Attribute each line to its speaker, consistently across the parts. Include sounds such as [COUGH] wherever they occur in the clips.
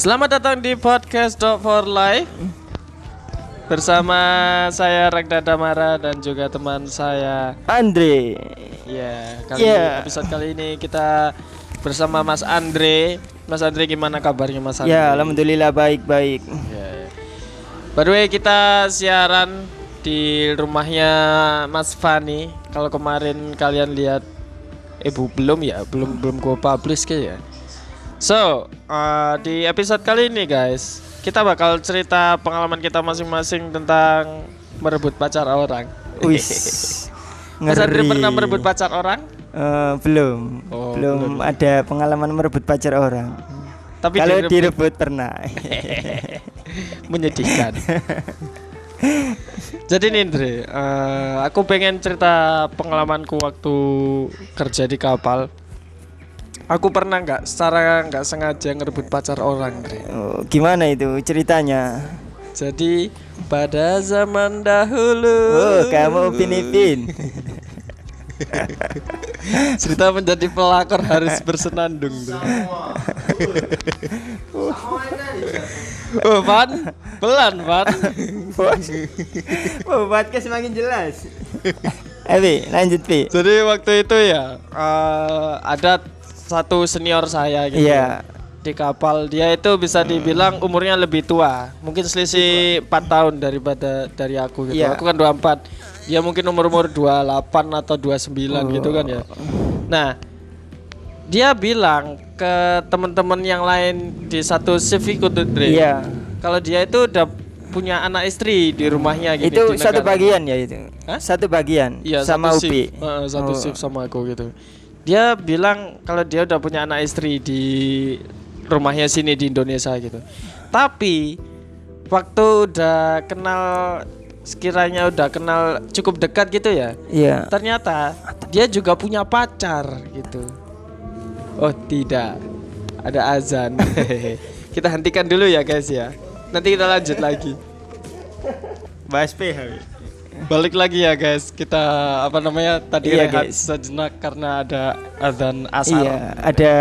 Speaker 1: Selamat datang di podcast Dot for Life bersama saya Ragda Damara dan juga teman saya.
Speaker 2: Andre.
Speaker 1: Ya, kali
Speaker 2: Ya.
Speaker 1: episode kali ini kita bersama Mas Andre. Mas Andre gimana kabarnya Mas Andre?
Speaker 2: Ya, alhamdulillah baik-baik.
Speaker 1: Ya, ya. By the way, kita siaran di rumahnya Mas Fani. Kalau kemarin kalian lihat, eh bu, belum ya, belum belum gua publish kayak ya. So, uh, di episode kali ini guys, kita bakal cerita pengalaman kita masing-masing tentang merebut pacar orang.
Speaker 2: Wis. [LAUGHS]
Speaker 1: Mas pernah merebut pacar orang?
Speaker 2: Eh, belum.
Speaker 1: Oh,
Speaker 2: belum ada pengalaman merebut pacar orang.
Speaker 1: Tapi
Speaker 2: Kalau
Speaker 1: direbut-
Speaker 2: direbut pernah. [LAUGHS]
Speaker 1: menyedihkan. [LAUGHS] Jadi nih Andre, eh, aku pengen cerita pengalamanku waktu kerja di kapal. Aku pernah nggak secara nggak sengaja ngerebut pacar orang, Andre.
Speaker 2: Oh, gimana itu ceritanya?
Speaker 1: Jadi pada zaman dahulu.
Speaker 2: Oh, kamu Upin Ipin. [LAUGHS]
Speaker 1: cerita menjadi pelakor harus bersenandung tuh. oh, Van, pelan, Van.
Speaker 2: oh, podcast semakin jelas. Evi, lanjut Pi.
Speaker 1: Jadi waktu itu ya eh, ada satu senior saya gitu.
Speaker 2: Iya.
Speaker 1: Di kapal dia itu bisa dibilang umurnya lebih tua. Mungkin selisih 4 tahun daripada dari aku gitu.
Speaker 2: Iya.
Speaker 1: Aku kan 24. Dia mungkin umur-umur 28 atau 29 gitu kan ya. Nah, dia bilang ke teman-teman yang lain di satu shift Dre.
Speaker 2: Iya.
Speaker 1: Kalau dia itu udah punya anak istri di rumahnya gitu.
Speaker 2: Itu satu bagian ya itu.
Speaker 1: Hah?
Speaker 2: Satu bagian
Speaker 1: Iya,
Speaker 2: sama
Speaker 1: satu
Speaker 2: Upi.
Speaker 1: shift. Heeh, satu
Speaker 2: Oh.
Speaker 1: shift sama aku gitu. Dia bilang kalau dia udah punya anak istri di rumahnya sini di Indonesia gitu. Tapi waktu udah kenal sekiranya udah kenal cukup dekat gitu ya.
Speaker 2: Iya.
Speaker 1: Ternyata dia juga punya pacar gitu. Oh, tidak. Ada azan. [LAUGHS] kita hentikan dulu ya guys ya. Nanti kita lanjut lagi.
Speaker 2: Bahas PH.
Speaker 1: Balik lagi ya guys, kita apa namanya tadi
Speaker 2: Iya,
Speaker 1: rehat
Speaker 2: guys.
Speaker 1: sejenak karena ada azan asar.
Speaker 2: Iya, ada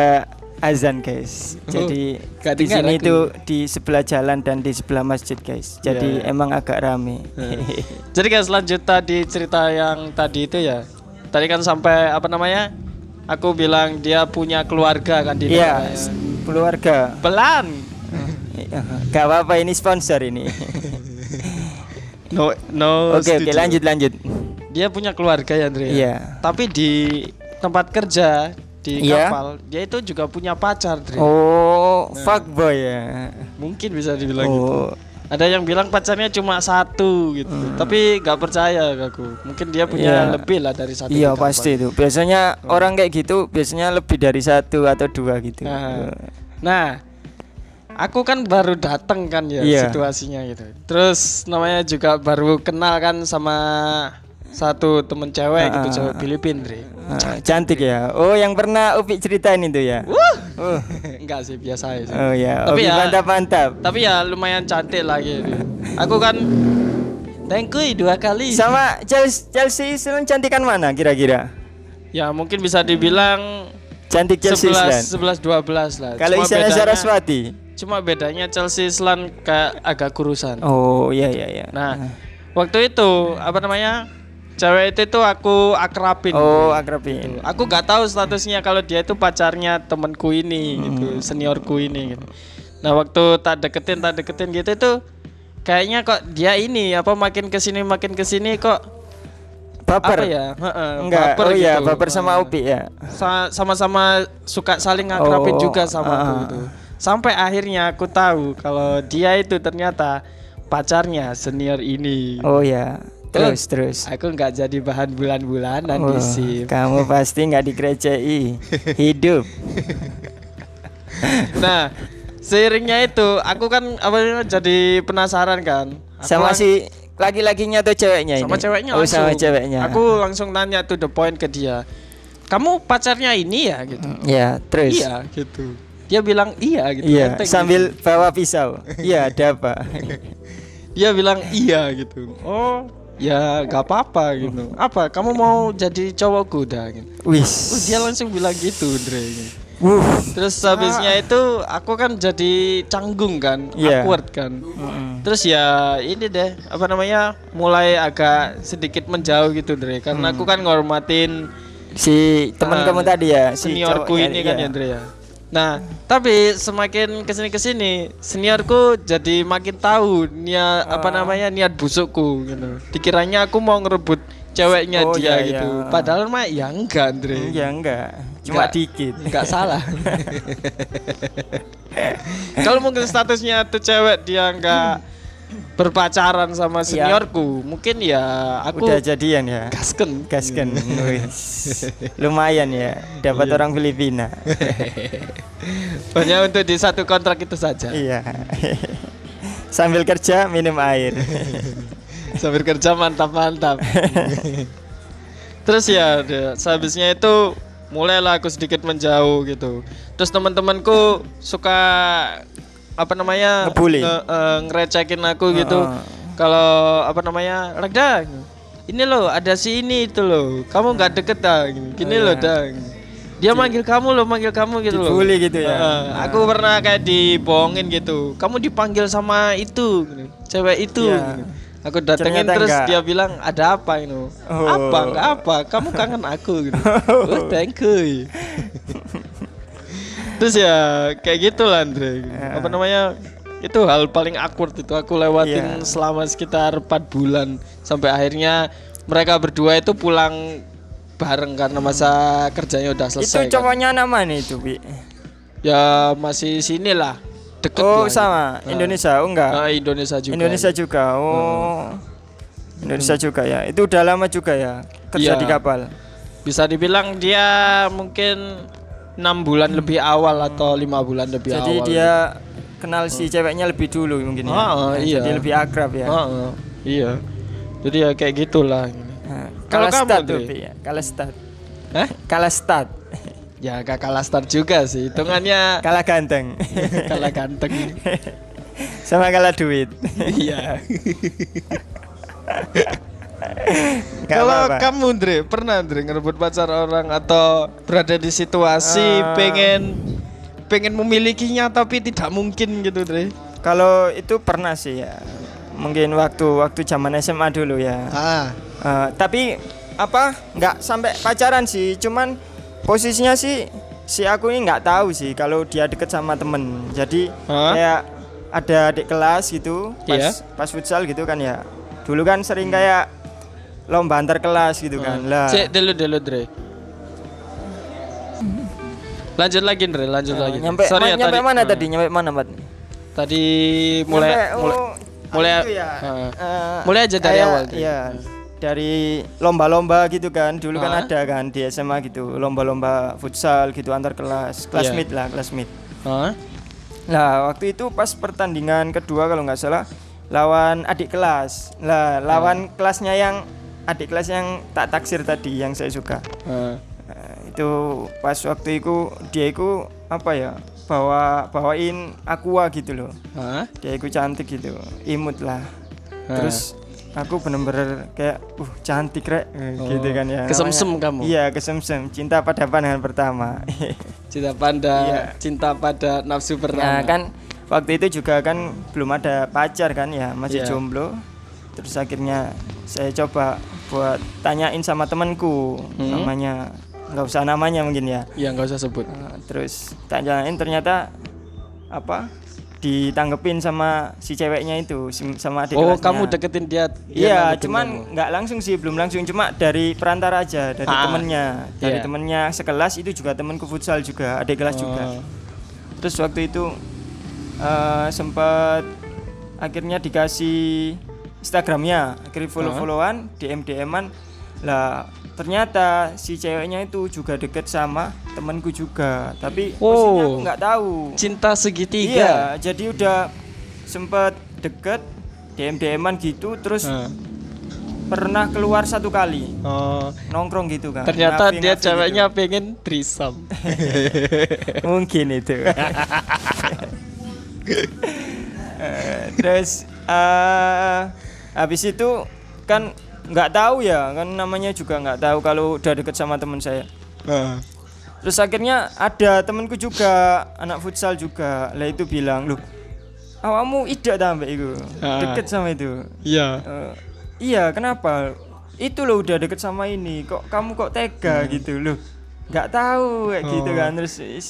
Speaker 2: azan guys. Jadi
Speaker 1: Oh, gak
Speaker 2: di sini itu di sebelah jalan dan di sebelah masjid guys. Jadi
Speaker 1: Iya.
Speaker 2: emang agak rame.
Speaker 1: Jadi guys lanjut tadi cerita yang tadi itu ya. Tadi kan sampai apa namanya? Aku bilang dia punya keluarga kan di
Speaker 2: Iya,
Speaker 1: negaranya.
Speaker 2: keluarga.
Speaker 1: Pelan.
Speaker 2: Gak apa-apa ini sponsor ini. [LAUGHS]
Speaker 1: No no.
Speaker 2: Oke oke
Speaker 1: studio.
Speaker 2: lanjut lanjut.
Speaker 1: Dia punya keluarga ya Andre. ya?
Speaker 2: Iya.
Speaker 1: Tapi di tempat kerja di
Speaker 2: Iya.
Speaker 1: kapal dia itu juga punya pacar, Andre.
Speaker 2: Oh, fuckboy ya.
Speaker 1: Mungkin bisa dibilang gitu.
Speaker 2: Oh,
Speaker 1: Ada yang bilang pacarnya cuma satu gitu, tapi nggak percaya aku. Mungkin dia punya
Speaker 2: Iya.
Speaker 1: lebih lah dari satu.
Speaker 2: iya
Speaker 1: kapal.
Speaker 2: pasti itu. Biasanya orang kayak gitu biasanya lebih dari satu atau dua gitu.
Speaker 1: Nah, nah, aku kan baru datang kan ya
Speaker 2: Iya.
Speaker 1: situasinya gitu. Terus namanya juga baru kenal kan sama satu temen cewek gitu,
Speaker 2: Ah.
Speaker 1: cewek Filipin, Dre.
Speaker 2: Ah, cantik ya. Oh, yang pernah Upi ceritain itu ya. Oh, [LAUGHS]
Speaker 1: Enggak sih biasa aja.
Speaker 2: oh ya.
Speaker 1: Tapi ya-
Speaker 2: mantap-mantap.
Speaker 1: Tapi ya lumayan cantik lah gitu. Aku kan tengkui dua kali.
Speaker 2: Sama Chelsea, Chelsea Islan cantikan mana kira-kira?
Speaker 1: Ya mungkin bisa dibilang
Speaker 2: Cantik Chelsea
Speaker 1: 11
Speaker 2: Islan.
Speaker 1: 11 12 lah.
Speaker 2: Kalau Isyana
Speaker 1: bedanya-
Speaker 2: Saraswati.
Speaker 1: Cuma bedanya Chelsea Islan kayak agak kurusan.
Speaker 2: Oh, iya iya iya.
Speaker 1: Nah, waktu itu apa namanya? Cewek itu tuh aku akrabin.
Speaker 2: Oh, akrabin.
Speaker 1: Aku nggak tahu statusnya kalau dia itu pacarnya temanku ini
Speaker 2: Hmm.
Speaker 1: gitu, seniorku ini gitu. Nah, waktu tak deketin tak deketin gitu tuh kayaknya kok dia ini apa makin ke sini makin ke sini kok apa
Speaker 2: Baper.
Speaker 1: ya? Heeh,
Speaker 2: Enggak.
Speaker 1: baper
Speaker 2: oh iya,
Speaker 1: gitu.
Speaker 2: baper sama. Upi ya.
Speaker 1: Sa- sama-sama suka saling ngakrabin
Speaker 2: Oh,
Speaker 1: juga sama aku
Speaker 2: ah.
Speaker 1: gitu. Sampai akhirnya aku tahu kalau dia itu ternyata pacarnya senior ini.
Speaker 2: Oh ya. Terus terus.
Speaker 1: Aku nggak jadi bahan bulan-bulanan di
Speaker 2: Oh,
Speaker 1: SIM.
Speaker 2: kamu [LAUGHS] pasti nggak dikerjai. Hidup. [LAUGHS]
Speaker 1: Nah, seiringnya itu aku kan apa jadi penasaran kan. Aku
Speaker 2: sama si laki-lakinya atau ceweknya
Speaker 1: sama
Speaker 2: ini?
Speaker 1: ceweknya
Speaker 2: Oh,
Speaker 1: langsung.
Speaker 2: sama ceweknya.
Speaker 1: Aku langsung nanya to the point ke dia. Kamu pacarnya ini ya gitu.
Speaker 2: Ya, terus.
Speaker 1: Iya gitu. Dia bilang iya gitu.
Speaker 2: Iya,
Speaker 1: enteng
Speaker 2: sambil bawa pisau. Iya, ada apa? [LAUGHS]
Speaker 1: dia bilang iya gitu oh ya gak apa-apa gitu apa kamu mau jadi cowokku dah gitu
Speaker 2: Wis.
Speaker 1: Terus dia langsung bilang gitu Dre
Speaker 2: Wuh.
Speaker 1: Terus habisnya itu aku kan jadi canggung kan,
Speaker 2: Iya.
Speaker 1: awkward kan.
Speaker 2: Mm-mm.
Speaker 1: Terus ya ini deh, apa namanya? mulai agak sedikit menjauh gitu, Dre. Karena aku kan ngormatin
Speaker 2: Si teman
Speaker 1: Ah,
Speaker 2: kamu tadi ya, si
Speaker 1: seniorku ini kan
Speaker 2: iya.
Speaker 1: ya, Dre ya. Nah, tapi semakin ke sini ke sini seniorku jadi makin tahu niat apa
Speaker 2: Ah.
Speaker 1: namanya niat busukku gitu. Dikiranya aku mau ngerebut ceweknya
Speaker 2: Oh,
Speaker 1: dia
Speaker 2: iya,
Speaker 1: gitu.
Speaker 2: iya.
Speaker 1: Padahal mah ya enggak, Dre.
Speaker 2: Ya enggak, cuma
Speaker 1: Enggak-
Speaker 2: dikit.
Speaker 1: Enggak salah. [LAUGHS] Kalau mungkin statusnya tuh cewek dia enggak berpacaran sama seniorku, mungkin ya aku
Speaker 2: Udah jadian ya.
Speaker 1: gasken.
Speaker 2: Gasken. Wis. Lumayan ya, dapat
Speaker 1: Iya.
Speaker 2: orang Filipina. [LAUGHS]
Speaker 1: Hanya untuk di satu kontrak itu saja.
Speaker 2: iya. Sambil kerja minum air. [LAUGHS]
Speaker 1: Sambil kerja mantap-mantap. [LAUGHS] Terus ya, sehabisnya itu mulailah aku sedikit menjauh gitu. Terus teman-temanku suka apa namanya
Speaker 2: Ngebully.
Speaker 1: nge- eh, ngerecekin aku gitu.
Speaker 2: Heeh.
Speaker 1: Kalau apa namanya, Ragda, ini loh ada si ini itu loh. Kamu nggak deket dah, gini, gini
Speaker 2: Oh,
Speaker 1: loh
Speaker 2: iya.
Speaker 1: dang. Dia manggil kamu loh, manggil kamu gitu loh.
Speaker 2: Dibully gitu ya?
Speaker 1: Heeh, aku pernah kayak dibohongin gitu. Kamu dipanggil sama itu, gitu. cewek itu.
Speaker 2: Iya.
Speaker 1: gitu. Aku datengin
Speaker 2: Ternyata
Speaker 1: terus
Speaker 2: enggak.
Speaker 1: dia bilang ada apa ini?
Speaker 2: Oh.
Speaker 1: Apa? Enggak apa? Kamu kangen aku gitu. [LAUGHS] oh, thank you. [LAUGHS] terus ya kayak gitu lah Andre.
Speaker 2: Iya.
Speaker 1: Apa namanya? Itu hal paling awkward itu aku lewatin
Speaker 2: Iya.
Speaker 1: selama sekitar 4 bulan sampai akhirnya mereka berdua itu pulang bareng karena masa kerjanya udah
Speaker 2: itu
Speaker 1: selesai. kan.
Speaker 2: cowoknya nama nih itu, Bi.
Speaker 1: Ya masih sini lah. Deket
Speaker 2: Oh,
Speaker 1: lah.
Speaker 2: sama Indonesia. Oh, enggak.
Speaker 1: Ah, Indonesia juga.
Speaker 2: Indonesia juga. Oh. Indonesia juga ya. Itu udah lama juga ya kerja
Speaker 1: Iya.
Speaker 2: di kapal.
Speaker 1: Bisa dibilang dia mungkin enam bulan lebih awal atau lima bulan lebih
Speaker 2: Jadi
Speaker 1: awal.
Speaker 2: dia kenal si ceweknya lebih dulu mungkin ya.
Speaker 1: Ah, iya.
Speaker 2: Jadi lebih akrab ya.
Speaker 1: Heeh, iya. Jadi ya kayak gitulah.
Speaker 2: Nah,
Speaker 1: Kalau kamu,
Speaker 2: tuh, ya. Kalah stat.
Speaker 1: Hah?
Speaker 2: Kalah stat. [LAUGHS]
Speaker 1: Ya gak kalah start juga sih. Hitungannya [LAUGHS]
Speaker 2: kalah ganteng. [LAUGHS]
Speaker 1: kalah ganteng.
Speaker 2: Sama kalah duit.
Speaker 1: Iya. Kalau kamu Andre, pernah Andre ngerebut pacar orang atau berada di situasi
Speaker 2: Ah.
Speaker 1: pengen pengen memilikinya tapi tidak mungkin gitu, Andre?
Speaker 2: Kalau itu pernah sih ya. Mungkin waktu waktu zaman SMA dulu ya.
Speaker 1: Ah.
Speaker 2: Eh, tapi apa nggak sampai pacaran sih cuman posisinya sih si aku ini nggak tahu sih kalau dia deket sama temen jadi
Speaker 1: Hah?
Speaker 2: kayak ada adik kelas gitu pas
Speaker 1: Iya.
Speaker 2: pas futsal gitu kan ya dulu kan sering kayak lomba antar kelas gitu kan lah
Speaker 1: Cek dulu dulu Dre. Lanjut lagi Dre, lanjut
Speaker 2: Eh,
Speaker 1: lagi.
Speaker 2: nyampe
Speaker 1: Sorry
Speaker 2: ma-
Speaker 1: ya
Speaker 2: nyampe
Speaker 1: tadi.
Speaker 2: mana
Speaker 1: eh,
Speaker 2: tadi nyampe mana Bat?
Speaker 1: Tadi mulai
Speaker 2: Nyampe,
Speaker 1: mulai
Speaker 2: oh,
Speaker 1: mulai
Speaker 2: itu ya,
Speaker 1: eh,
Speaker 2: eh,
Speaker 1: mulai aja dari
Speaker 2: kayak-
Speaker 1: awal.
Speaker 2: Iya. Dari lomba-lomba gitu kan. Dulu kan
Speaker 1: Ah.
Speaker 2: ada kan di SMA gitu, lomba-lomba futsal gitu antar kelas, kelas
Speaker 1: Iya.
Speaker 2: meet lah, kelas meet.
Speaker 1: Hah?
Speaker 2: Nah, waktu itu pas pertandingan kedua kalau nggak salah lawan adik kelas. Lah, lawan kelasnya yang adik kelas yang tak taksir tadi yang saya suka.
Speaker 1: Eh,
Speaker 2: Nah, itu pas waktu itu dia itu apa ya? bawa bawain aqua gitu loh.
Speaker 1: hah?
Speaker 2: Dia itu cantik gitu, imut lah.
Speaker 1: Ah.
Speaker 2: Terus aku bener-bener kayak uh cantik rek
Speaker 1: Oh,
Speaker 2: gitu kan ya.
Speaker 1: kesemsem
Speaker 2: Namanya-
Speaker 1: kamu?
Speaker 2: Iya, kesemsem. Cinta pada pandangan pertama. [LAUGHS]
Speaker 1: Cinta pada
Speaker 2: Iya.
Speaker 1: cinta pada nafsu
Speaker 2: Nah
Speaker 1: pertama.
Speaker 2: kan waktu itu juga kan belum ada pacar kan ya masih
Speaker 1: Iya.
Speaker 2: jomblo. Terus akhirnya saya coba buat tanyain sama temanku
Speaker 1: Hmm.
Speaker 2: namanya nggak usah namanya mungkin ya.
Speaker 1: Ya nggak usah sebut.
Speaker 2: Nah, terus tanyain ternyata apa ditanggepin sama si ceweknya itu sama adik
Speaker 1: Oh,
Speaker 2: kelasnya.
Speaker 1: kamu deketin dia.
Speaker 2: Iya, cuman nggak langsung sih, belum langsung cuma dari perantara aja, dari
Speaker 1: Ah,
Speaker 2: temennya, dari
Speaker 1: iya.
Speaker 2: temennya sekelas itu juga temanku futsal juga, adik kelas juga.
Speaker 1: Oh.
Speaker 2: Terus waktu itu eh, sempat akhirnya dikasih Instagramnya, akhirnya follow-followan, DM DM-an. Lah ternyata si ceweknya itu juga deket sama temanku juga, tapi posisinya aku
Speaker 1: Oh.
Speaker 2: nggak tahu.
Speaker 1: Cinta segitiga.
Speaker 2: Iya, jadi udah sempet deket DM DM-an gitu, terus
Speaker 1: Nah.
Speaker 2: pernah keluar satu kali
Speaker 1: Oh,
Speaker 2: nongkrong gitu kan.
Speaker 1: ternyata
Speaker 2: Ngafi-ngafi
Speaker 1: dia
Speaker 2: gitu.
Speaker 1: ceweknya pengen trisam. [LAUGHS]
Speaker 2: mungkin itu [LAUGHS] Eh, terus eh habis itu kan nggak tahu ya kan namanya juga nggak tahu kalau udah deket sama teman saya.
Speaker 1: Nah.
Speaker 2: terus akhirnya ada temanku juga anak futsal juga. Lah itu bilang loh awakmu tidak tambah itu
Speaker 1: Ah.
Speaker 2: deket sama itu?
Speaker 1: Iya.
Speaker 2: Eh, iya kenapa? Itu loh udah deket sama ini. Kok kamu kok tega gitu? Loh nggak tahu kayak gitu kan. Terus is,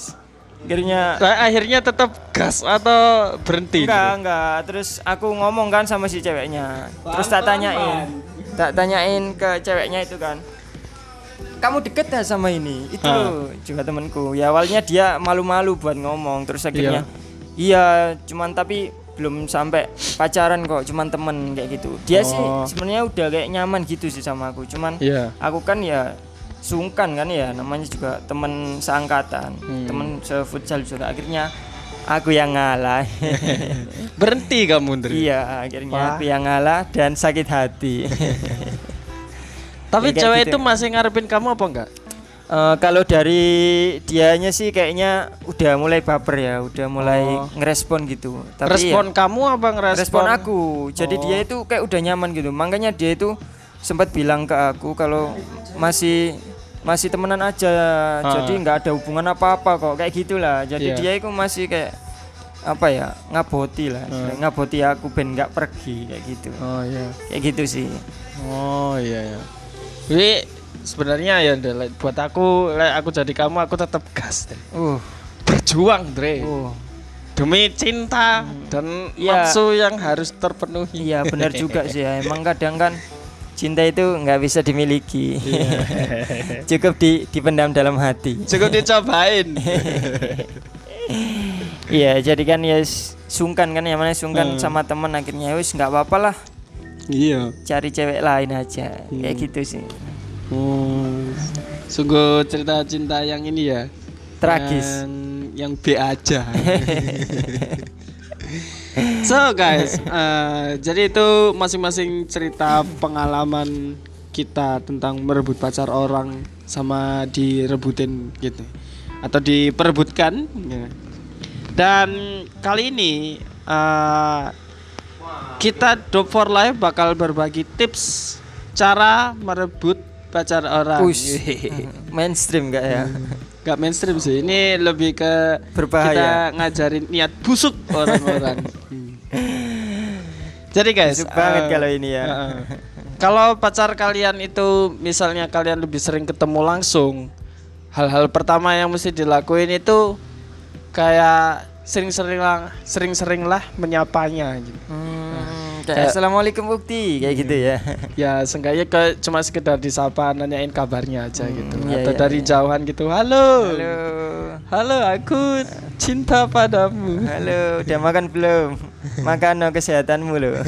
Speaker 2: akhirnya
Speaker 1: Nah, akhirnya tetap gas atau berhenti?
Speaker 2: enggak enggak. Terus aku ngomong kan sama si ceweknya. Terus tak tanyain. tak tanyain ke ceweknya itu kan. Kamu deket dah sama ini? Itu loh juga temanku. Ya awalnya dia malu-malu buat ngomong. Terus akhirnya iya cuman tapi belum sampai pacaran kok cuman temen kayak gitu. Dia sih
Speaker 1: Oh.
Speaker 2: sebenarnya udah kayak nyaman gitu sih sama aku. Cuman
Speaker 1: Iya.
Speaker 2: aku kan ya sungkan kan ya namanya juga temen seangkatan
Speaker 1: Hmm.
Speaker 2: temen sefutsal juga akhirnya aku yang ngalah [LAUGHS]
Speaker 1: Berhenti kamu, Ndri.
Speaker 2: iya akhirnya
Speaker 1: Wah.
Speaker 2: aku yang ngalah dan sakit hati [LAUGHS]
Speaker 1: Tapi
Speaker 2: Ya,
Speaker 1: cewek
Speaker 2: gitu.
Speaker 1: itu masih ngarepin kamu apa enggak?
Speaker 2: Eh, kalau dari dianya sih kayaknya udah mulai baper ya udah mulai
Speaker 1: Oh.
Speaker 2: ngerespon gitu tapi
Speaker 1: respon
Speaker 2: ya,
Speaker 1: kamu apa ngerespon?
Speaker 2: respon aku jadi
Speaker 1: Oh.
Speaker 2: dia itu kayak udah nyaman gitu makanya dia itu sempat bilang ke aku kalau masih masih temenan aja jadi nggak ada hubungan apa apa kok kayak gitulah jadi
Speaker 1: Iya.
Speaker 2: dia itu masih kayak apa ya ngaboti lah ngaboti aku ben nggak pergi kayak gitu
Speaker 1: Oh iya.
Speaker 2: kayak gitu sih
Speaker 1: Oh iya ya. Jadi sebenarnya ya buat aku, aku jadi kamu aku tetap gas deh.
Speaker 2: uh
Speaker 1: Berjuang, Dre.
Speaker 2: uh
Speaker 1: Demi cinta dan
Speaker 2: Iya.
Speaker 1: nafsu yang harus terpenuhi.
Speaker 2: Iya benar juga [LAUGHS] sih ya. Emang kadang kan cinta itu nggak bisa dimiliki. [LAUGHS] Cukup di dipendam dalam hati.
Speaker 1: Cukup dicobain. [LAUGHS]
Speaker 2: Iya jadi kan ya sungkan kan ya mana sungkan
Speaker 1: Hmm.
Speaker 2: sama teman akhirnya wis nggak apa-apa lah
Speaker 1: iya.
Speaker 2: cari cewek lain aja kayak gitu sih.
Speaker 1: Oh. Sungguh cerita cinta yang ini ya.
Speaker 2: Tragis.
Speaker 1: Yang, yang B aja. [LAUGHS] so guys, eh, jadi itu masing-masing cerita pengalaman kita tentang merebut pacar orang sama direbutin gitu atau diperebutkan. ya. Dan kali ini eh, kita Dope for Life bakal berbagi tips cara merebut pacar orang.
Speaker 2: Ush. [LAUGHS] Mainstream nggak ya?
Speaker 1: Gak mainstream sih. Ini lebih ke
Speaker 2: Berbahaya.
Speaker 1: kita ngajarin niat busuk orang-orang. [LAUGHS] Jadi guys,
Speaker 2: Busuk banget
Speaker 1: eh,
Speaker 2: kalau ini ya.
Speaker 1: eh, kalau pacar kalian itu misalnya kalian lebih sering ketemu langsung, hal-hal pertama yang mesti dilakuin itu kayak sering-sering lah, sering-sering lah menyapanya gitu.
Speaker 2: Hmm,
Speaker 1: Kayak-
Speaker 2: assalamualaikum bukti kayak gitu ya.
Speaker 1: Ya seenggaknya ke cuma sekedar disapa nanyain kabarnya aja gitu.
Speaker 2: iya,
Speaker 1: Atau
Speaker 2: iya,
Speaker 1: dari jauhan gitu. Halo.
Speaker 2: Halo.
Speaker 1: Halo, aku cinta padamu.
Speaker 2: Halo, udah makan belum? Makan no kesehatanmu loh. [LAUGHS]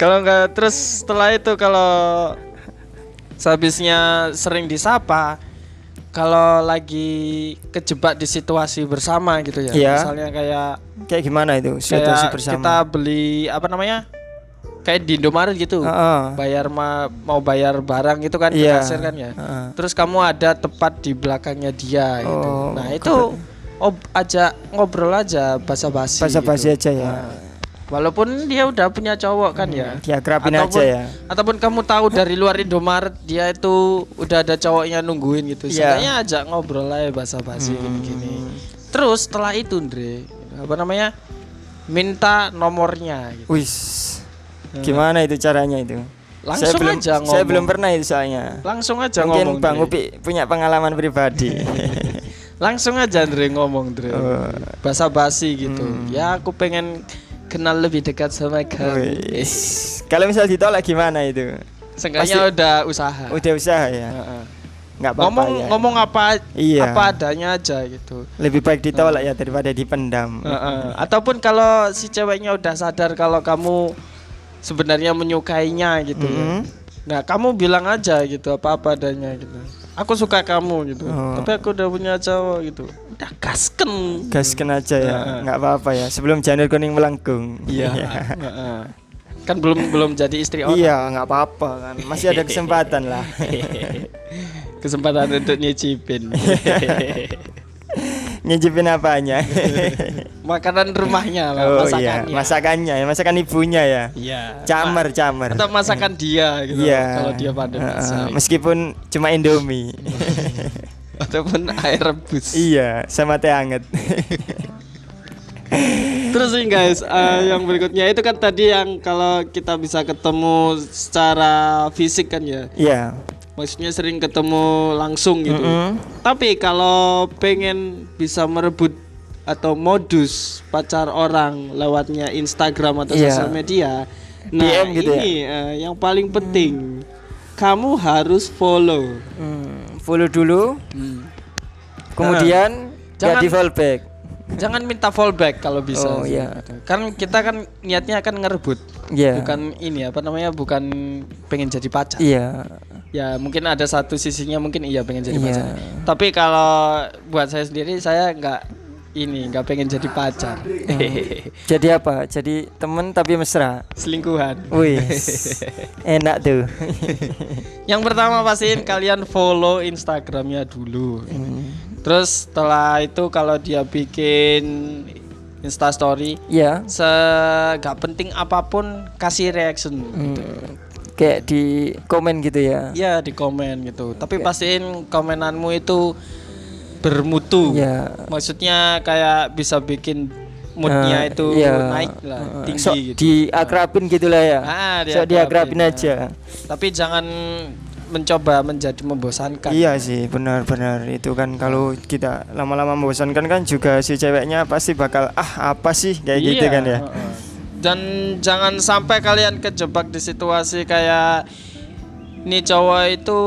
Speaker 1: Kalau nggak terus setelah itu kalau sehabisnya sering disapa, kalau lagi kejebak di situasi bersama gitu ya.
Speaker 2: Iya.
Speaker 1: Misalnya kayak
Speaker 2: kayak gimana itu situasi
Speaker 1: kayak
Speaker 2: bersama?
Speaker 1: kita beli apa namanya? Kayak di Indomaret gitu.
Speaker 2: Heeh.
Speaker 1: Bayar ma- mau bayar barang gitu kan ke
Speaker 2: Iya.
Speaker 1: kasir kan ya.
Speaker 2: Heeh.
Speaker 1: Terus kamu ada tepat di belakangnya dia gitu.
Speaker 2: Oh,
Speaker 1: Nah, itu ob ajak ngobrol aja basa-basi.
Speaker 2: Basa-basi
Speaker 1: gitu.
Speaker 2: aja ya.
Speaker 1: Nah, walaupun dia udah punya cowok kan ya.
Speaker 2: Diakrabin
Speaker 1: Ataupun-
Speaker 2: aja ya.
Speaker 1: Ataupun kamu tahu dari luar Indomaret dia itu udah ada cowoknya nungguin gitu.
Speaker 2: Iya.
Speaker 1: Seenggaknya ajak ngobrol aja basa-basi gini-gini. Terus setelah itu, Andre, apa namanya? Minta nomornya gitu.
Speaker 2: Wis. Gimana itu caranya itu?
Speaker 1: Langsung
Speaker 2: saya belum,
Speaker 1: aja
Speaker 2: Saya
Speaker 1: ngomong.
Speaker 2: belum pernah itu soalnya.
Speaker 1: Langsung aja
Speaker 2: Mungkin
Speaker 1: ngomong.
Speaker 2: Bang. Upi punya pengalaman pribadi. [LAUGHS]
Speaker 1: Langsung aja Andre ngomong Andre.
Speaker 2: Oh.
Speaker 1: Basa-basi gitu. Ya aku pengen kenal lebih dekat sama kamu.
Speaker 2: Kalau misal ditolak gimana itu?
Speaker 1: Seenggaknya udah usaha.
Speaker 2: Udah usaha ya.
Speaker 1: Heeh.
Speaker 2: Nggak apa-apa
Speaker 1: ngomong
Speaker 2: ya.
Speaker 1: ngomong apa
Speaker 2: Iya.
Speaker 1: apa adanya aja gitu.
Speaker 2: Lebih baik ditolak ya daripada dipendam.
Speaker 1: Heeh. Ataupun kalau si ceweknya udah sadar kalau kamu sebenarnya menyukainya gitu ya.
Speaker 2: Mhm.
Speaker 1: Nah, kamu bilang aja gitu apa-apa adanya gitu. Aku suka kamu gitu.
Speaker 2: Oh.
Speaker 1: Tapi aku udah punya cowok gitu. Udah gasken.
Speaker 2: Gaskan aja ya. Nggak apa-apa ya. Sebelum janur kuning melengkung.
Speaker 1: Iya. [LAUGHS] Heeh. kan belum belum jadi istri orang.
Speaker 2: Iya, nggak apa-apa kan. Masih ada kesempatan lah. [LAUGHS]
Speaker 1: Kesempatan untuk nyicipin. [LAUGHS]
Speaker 2: Nyicipin apanya? [LAUGHS]
Speaker 1: Makanan rumahnya lah,
Speaker 2: oh
Speaker 1: masakannya.
Speaker 2: iya, masakannya, ya, masakan ibunya ya.
Speaker 1: Iya.
Speaker 2: Camer, camer.
Speaker 1: Atau masakan dia gitu.
Speaker 2: Iya.
Speaker 1: Kalau dia
Speaker 2: Heeh,
Speaker 1: masak.
Speaker 2: meskipun cuma Indomie. [LAUGHS]
Speaker 1: Ataupun air rebus.
Speaker 2: iya, sama teh hangat. [LAUGHS]
Speaker 3: Terus nih guys, eh, yang berikutnya itu kan tadi yang kalau kita bisa ketemu secara fisik kan ya.
Speaker 2: Iya.
Speaker 3: Maksudnya sering ketemu langsung gitu.
Speaker 2: Mm-mm.
Speaker 3: Tapi kalau pengen bisa merebut atau modus pacar orang lewatnya Instagram atau
Speaker 2: Iya.
Speaker 3: sosial media. Nah,
Speaker 2: DM gitu ya?
Speaker 3: ini eh, yang paling penting. Kamu harus follow.
Speaker 2: Hmm, follow dulu. Kemudian
Speaker 1: Jangan-
Speaker 2: jadi fallback.
Speaker 1: Jangan minta fallback kalau bisa.
Speaker 2: Oh, iya.
Speaker 1: Kan kita kan niatnya akan ngerebut.
Speaker 2: Iya.
Speaker 1: Bukan ini apa namanya? Bukan pengen jadi pacar.
Speaker 2: Iya.
Speaker 1: Ya mungkin ada satu sisinya mungkin iya pengen jadi
Speaker 2: Iya.
Speaker 1: pacar. Tapi kalau buat saya sendiri saya nggak ini nggak pengen jadi pacar. [LAUGHS]
Speaker 2: Jadi apa? Jadi temen tapi mesra.
Speaker 1: Selingkuhan.
Speaker 2: Wih. [LAUGHS] Enak tuh. [LAUGHS]
Speaker 1: Yang pertama pastiin kalian follow Instagramnya dulu. Terus setelah itu kalau dia bikin Insta Story,
Speaker 2: Iya.
Speaker 1: se gak penting apa pun kasih reaction. gitu.
Speaker 2: Kayak di komen gitu ya.
Speaker 1: Ya di komen gitu. Tapi pastiin komenanmu itu bermutu.
Speaker 2: Iya.
Speaker 1: Maksudnya kayak bisa bikin moodnya
Speaker 2: Eh,
Speaker 1: itu
Speaker 2: iya.
Speaker 1: naik lah,
Speaker 2: Eh,
Speaker 1: tinggi
Speaker 2: sok
Speaker 1: gitu.
Speaker 2: diakrabin gitu lah ya.
Speaker 1: Ah, diakrabin,
Speaker 2: diakrabin
Speaker 1: nah.
Speaker 2: aja.
Speaker 1: Tapi jangan mencoba menjadi membosankan.
Speaker 2: Iya sih, benar-benar itu kan kalau kita lama-lama membosankan kan juga si ceweknya pasti bakal ah apa sih kayak gitu
Speaker 1: Iya,
Speaker 2: kan ya.
Speaker 1: heeh. Dan jangan sampai kalian kejebak di situasi kayak ini cowok itu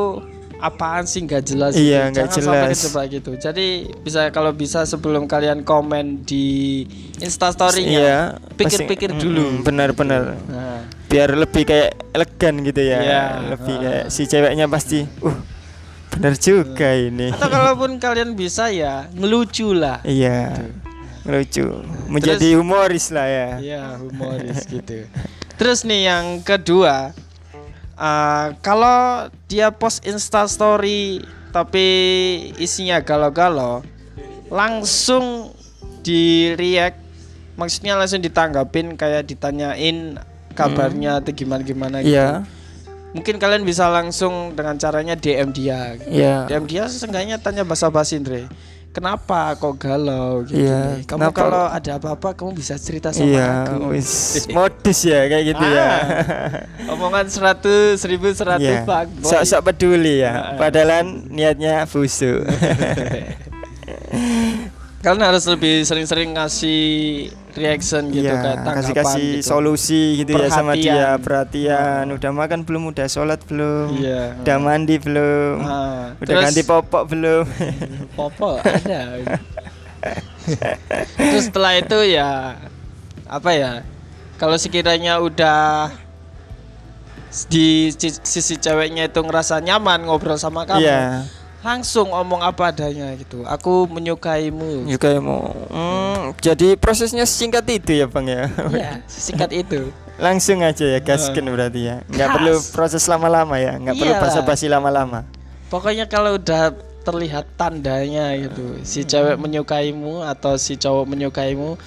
Speaker 1: apaan sih nggak jelas
Speaker 2: Iya,
Speaker 1: gitu.
Speaker 2: nggak
Speaker 1: jangan sampai
Speaker 2: jelas.
Speaker 1: kejebak gitu jadi bisa kalau bisa sebelum kalian komen di instastorynya
Speaker 2: Iya,
Speaker 1: pikir-pikir
Speaker 2: pasti-
Speaker 1: dulu
Speaker 2: mm, benar-benar.
Speaker 1: nah,
Speaker 2: Biar lebih kayak elegan gitu ya.
Speaker 1: Iya,
Speaker 2: Lebih
Speaker 1: heeh.
Speaker 2: kayak si ceweknya pasti uh benar juga ini.
Speaker 1: atau kalaupun kalian bisa ya ngelucu lah
Speaker 2: Iya. Lucu. Menjadi humoris lah ya.
Speaker 1: Iya humoris gitu. Terus nih yang kedua, uh, kalau dia post Insta Story tapi isinya galau-galau, langsung di react, maksudnya langsung ditanggapin kayak ditanyain kabarnya atau gimana-gimana gitu.
Speaker 2: Iya.
Speaker 1: Mungkin kalian bisa langsung dengan caranya DM dia.
Speaker 2: Iya.
Speaker 1: DM dia seenggaknya tanya basa-basi Andre. Kenapa kok galau gitu
Speaker 2: Iya,
Speaker 1: nih? Kamu
Speaker 2: kenapa-
Speaker 1: kalau ada apa-apa kamu bisa cerita sama
Speaker 2: Iya,
Speaker 1: aku.
Speaker 2: wis modus ya kayak gitu ya.
Speaker 1: Ah, Omongan 100 seribu seratus
Speaker 2: Iya.
Speaker 1: pak
Speaker 2: Sok-sok peduli ya. Padahal niatnya busuk. [LAUGHS]
Speaker 1: Kalian harus lebih sering-sering ngasih reaction gitu
Speaker 2: Iya,
Speaker 1: kayak tanggapan
Speaker 2: kasih-kasih
Speaker 1: gitu.
Speaker 2: solusi gitu ya sama dia,
Speaker 1: Perhatian.
Speaker 2: perhatian. Udah makan belum? Udah sholat belum?
Speaker 1: Iya.
Speaker 2: Udah mandi belum?
Speaker 1: Ah,
Speaker 2: Udah
Speaker 1: terus-
Speaker 2: ganti popok belum? [LAUGHS]
Speaker 1: Popo ada. Terus setelah itu ya apa ya? Kalau sekiranya udah di si- sisi ceweknya itu ngerasa nyaman ngobrol sama kamu,
Speaker 2: Iya.
Speaker 1: Langsung omong apa adanya gitu. Aku menyukaimu.
Speaker 2: Mau. Hmm, jadi prosesnya singkat itu ya bang ya.
Speaker 1: Iya, singkat [LAUGHS] itu.
Speaker 2: Langsung aja ya gaskin berarti ya. Nggak
Speaker 1: Gas.
Speaker 2: perlu proses lama-lama ya. Nggak perlu basa-basi lama-lama.
Speaker 1: Pokoknya kalau udah terlihat tandanya gitu, si cewek menyukaimu atau si cowok menyukaimu,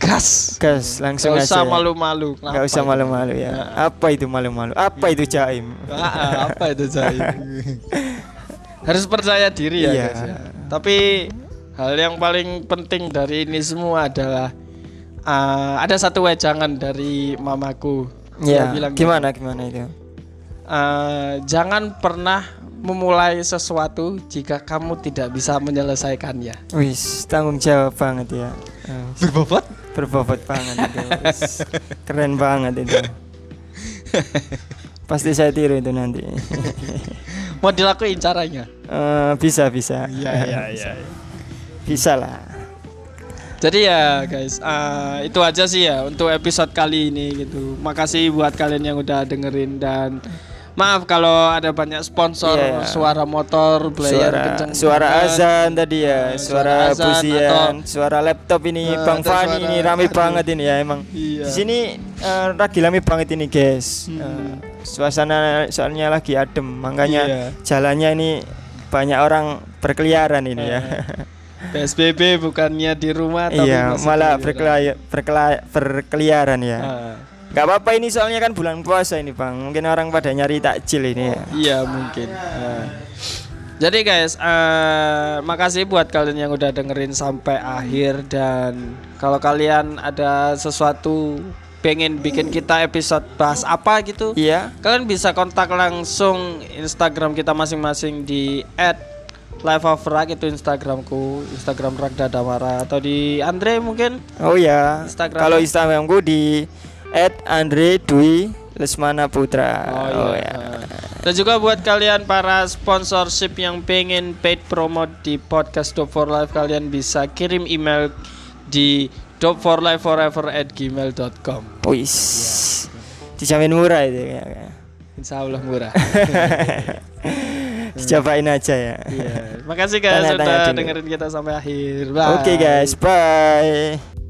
Speaker 1: gas.
Speaker 2: Gas langsung
Speaker 1: Gak usah
Speaker 2: ya.
Speaker 1: malu-malu.
Speaker 2: Nggak
Speaker 1: Kenapa
Speaker 2: usah malu-malu ya. Apa itu malu-malu? Apa itu jaim?
Speaker 1: Ah, apa itu Zai? [LAUGHS] Harus percaya diri ya,
Speaker 2: Iya.
Speaker 1: guys ya. Tapi hal yang paling penting dari ini semua adalah ah, ada satu wejangan dari mamaku. Dia
Speaker 2: Ya.
Speaker 1: bilang
Speaker 2: Gimana gimana itu?
Speaker 1: ah, jangan pernah memulai sesuatu jika kamu tidak bisa menyelesaikannya.
Speaker 2: Wis tanggung jawab banget ya.
Speaker 1: Berbobot?
Speaker 2: berbobot banget itu. Wis, Keren banget itu. [LAUGHS] Pasti saya tiru itu nanti.
Speaker 1: Mau dilakuin caranya?
Speaker 2: Eh, bisa bisa.
Speaker 1: Iya [LAUGHS] iya iya.
Speaker 2: Bisa lah.
Speaker 1: Jadi ya guys, eh, itu aja sih ya untuk episode kali ini gitu. Makasih buat kalian yang udah dengerin dan maaf kalau ada banyak sponsor
Speaker 2: Iya.
Speaker 1: suara motor, player
Speaker 2: Suara
Speaker 1: kenceng
Speaker 2: suara azan tadi ya, suara,
Speaker 1: suara
Speaker 2: pusian, suara laptop ini
Speaker 1: Eh,
Speaker 2: Bang Fani ini rame banget ini ya emang.
Speaker 1: Iya.
Speaker 2: Di sini eh, lagi rame banget ini guys.
Speaker 1: Hmm.
Speaker 2: Eh, suasana soalnya lagi adem, makanya
Speaker 1: Iya.
Speaker 2: jalannya ini banyak orang berkeliaran ini ya.
Speaker 1: Eh. PSBB bukannya di rumah tapi
Speaker 2: iya, malah berkelaya- berkeliaran ya.
Speaker 1: Ah,
Speaker 2: Gak apa-apa ini soalnya kan bulan puasa ini bang. Mungkin orang pada nyari takjil ini ya.
Speaker 1: iya mungkin. Ah. Jadi guys, eh, makasih buat kalian yang udah dengerin sampai akhir dan kalau kalian ada sesuatu pengen bikin kita episode bahas apa gitu,
Speaker 2: Iya.
Speaker 1: kalian bisa kontak langsung Instagram kita masing-masing di @live of Rak itu Instagramku, Instagram Rak Dadamara atau di Andre mungkin.
Speaker 2: Oh ya.
Speaker 1: Instagram.
Speaker 2: Kalau Instagramku di @andre_dwi_lesmana_putra.
Speaker 1: Oh, iya. Dan juga buat kalian para sponsorship yang pengen paid promote di podcast Dope for Life kalian bisa kirim email di dopeforlifeforever@gmail.com.
Speaker 2: Wis. Dijamin murah itu ya.
Speaker 1: Insya Allah murah. [LAUGHS]
Speaker 2: Dicobain aja ya.
Speaker 1: Iya. Makasih guys
Speaker 2: Tanya-tanya
Speaker 1: sudah
Speaker 2: dulu.
Speaker 1: dengerin kita sampai akhir. Bye.
Speaker 2: Oke guys, bye.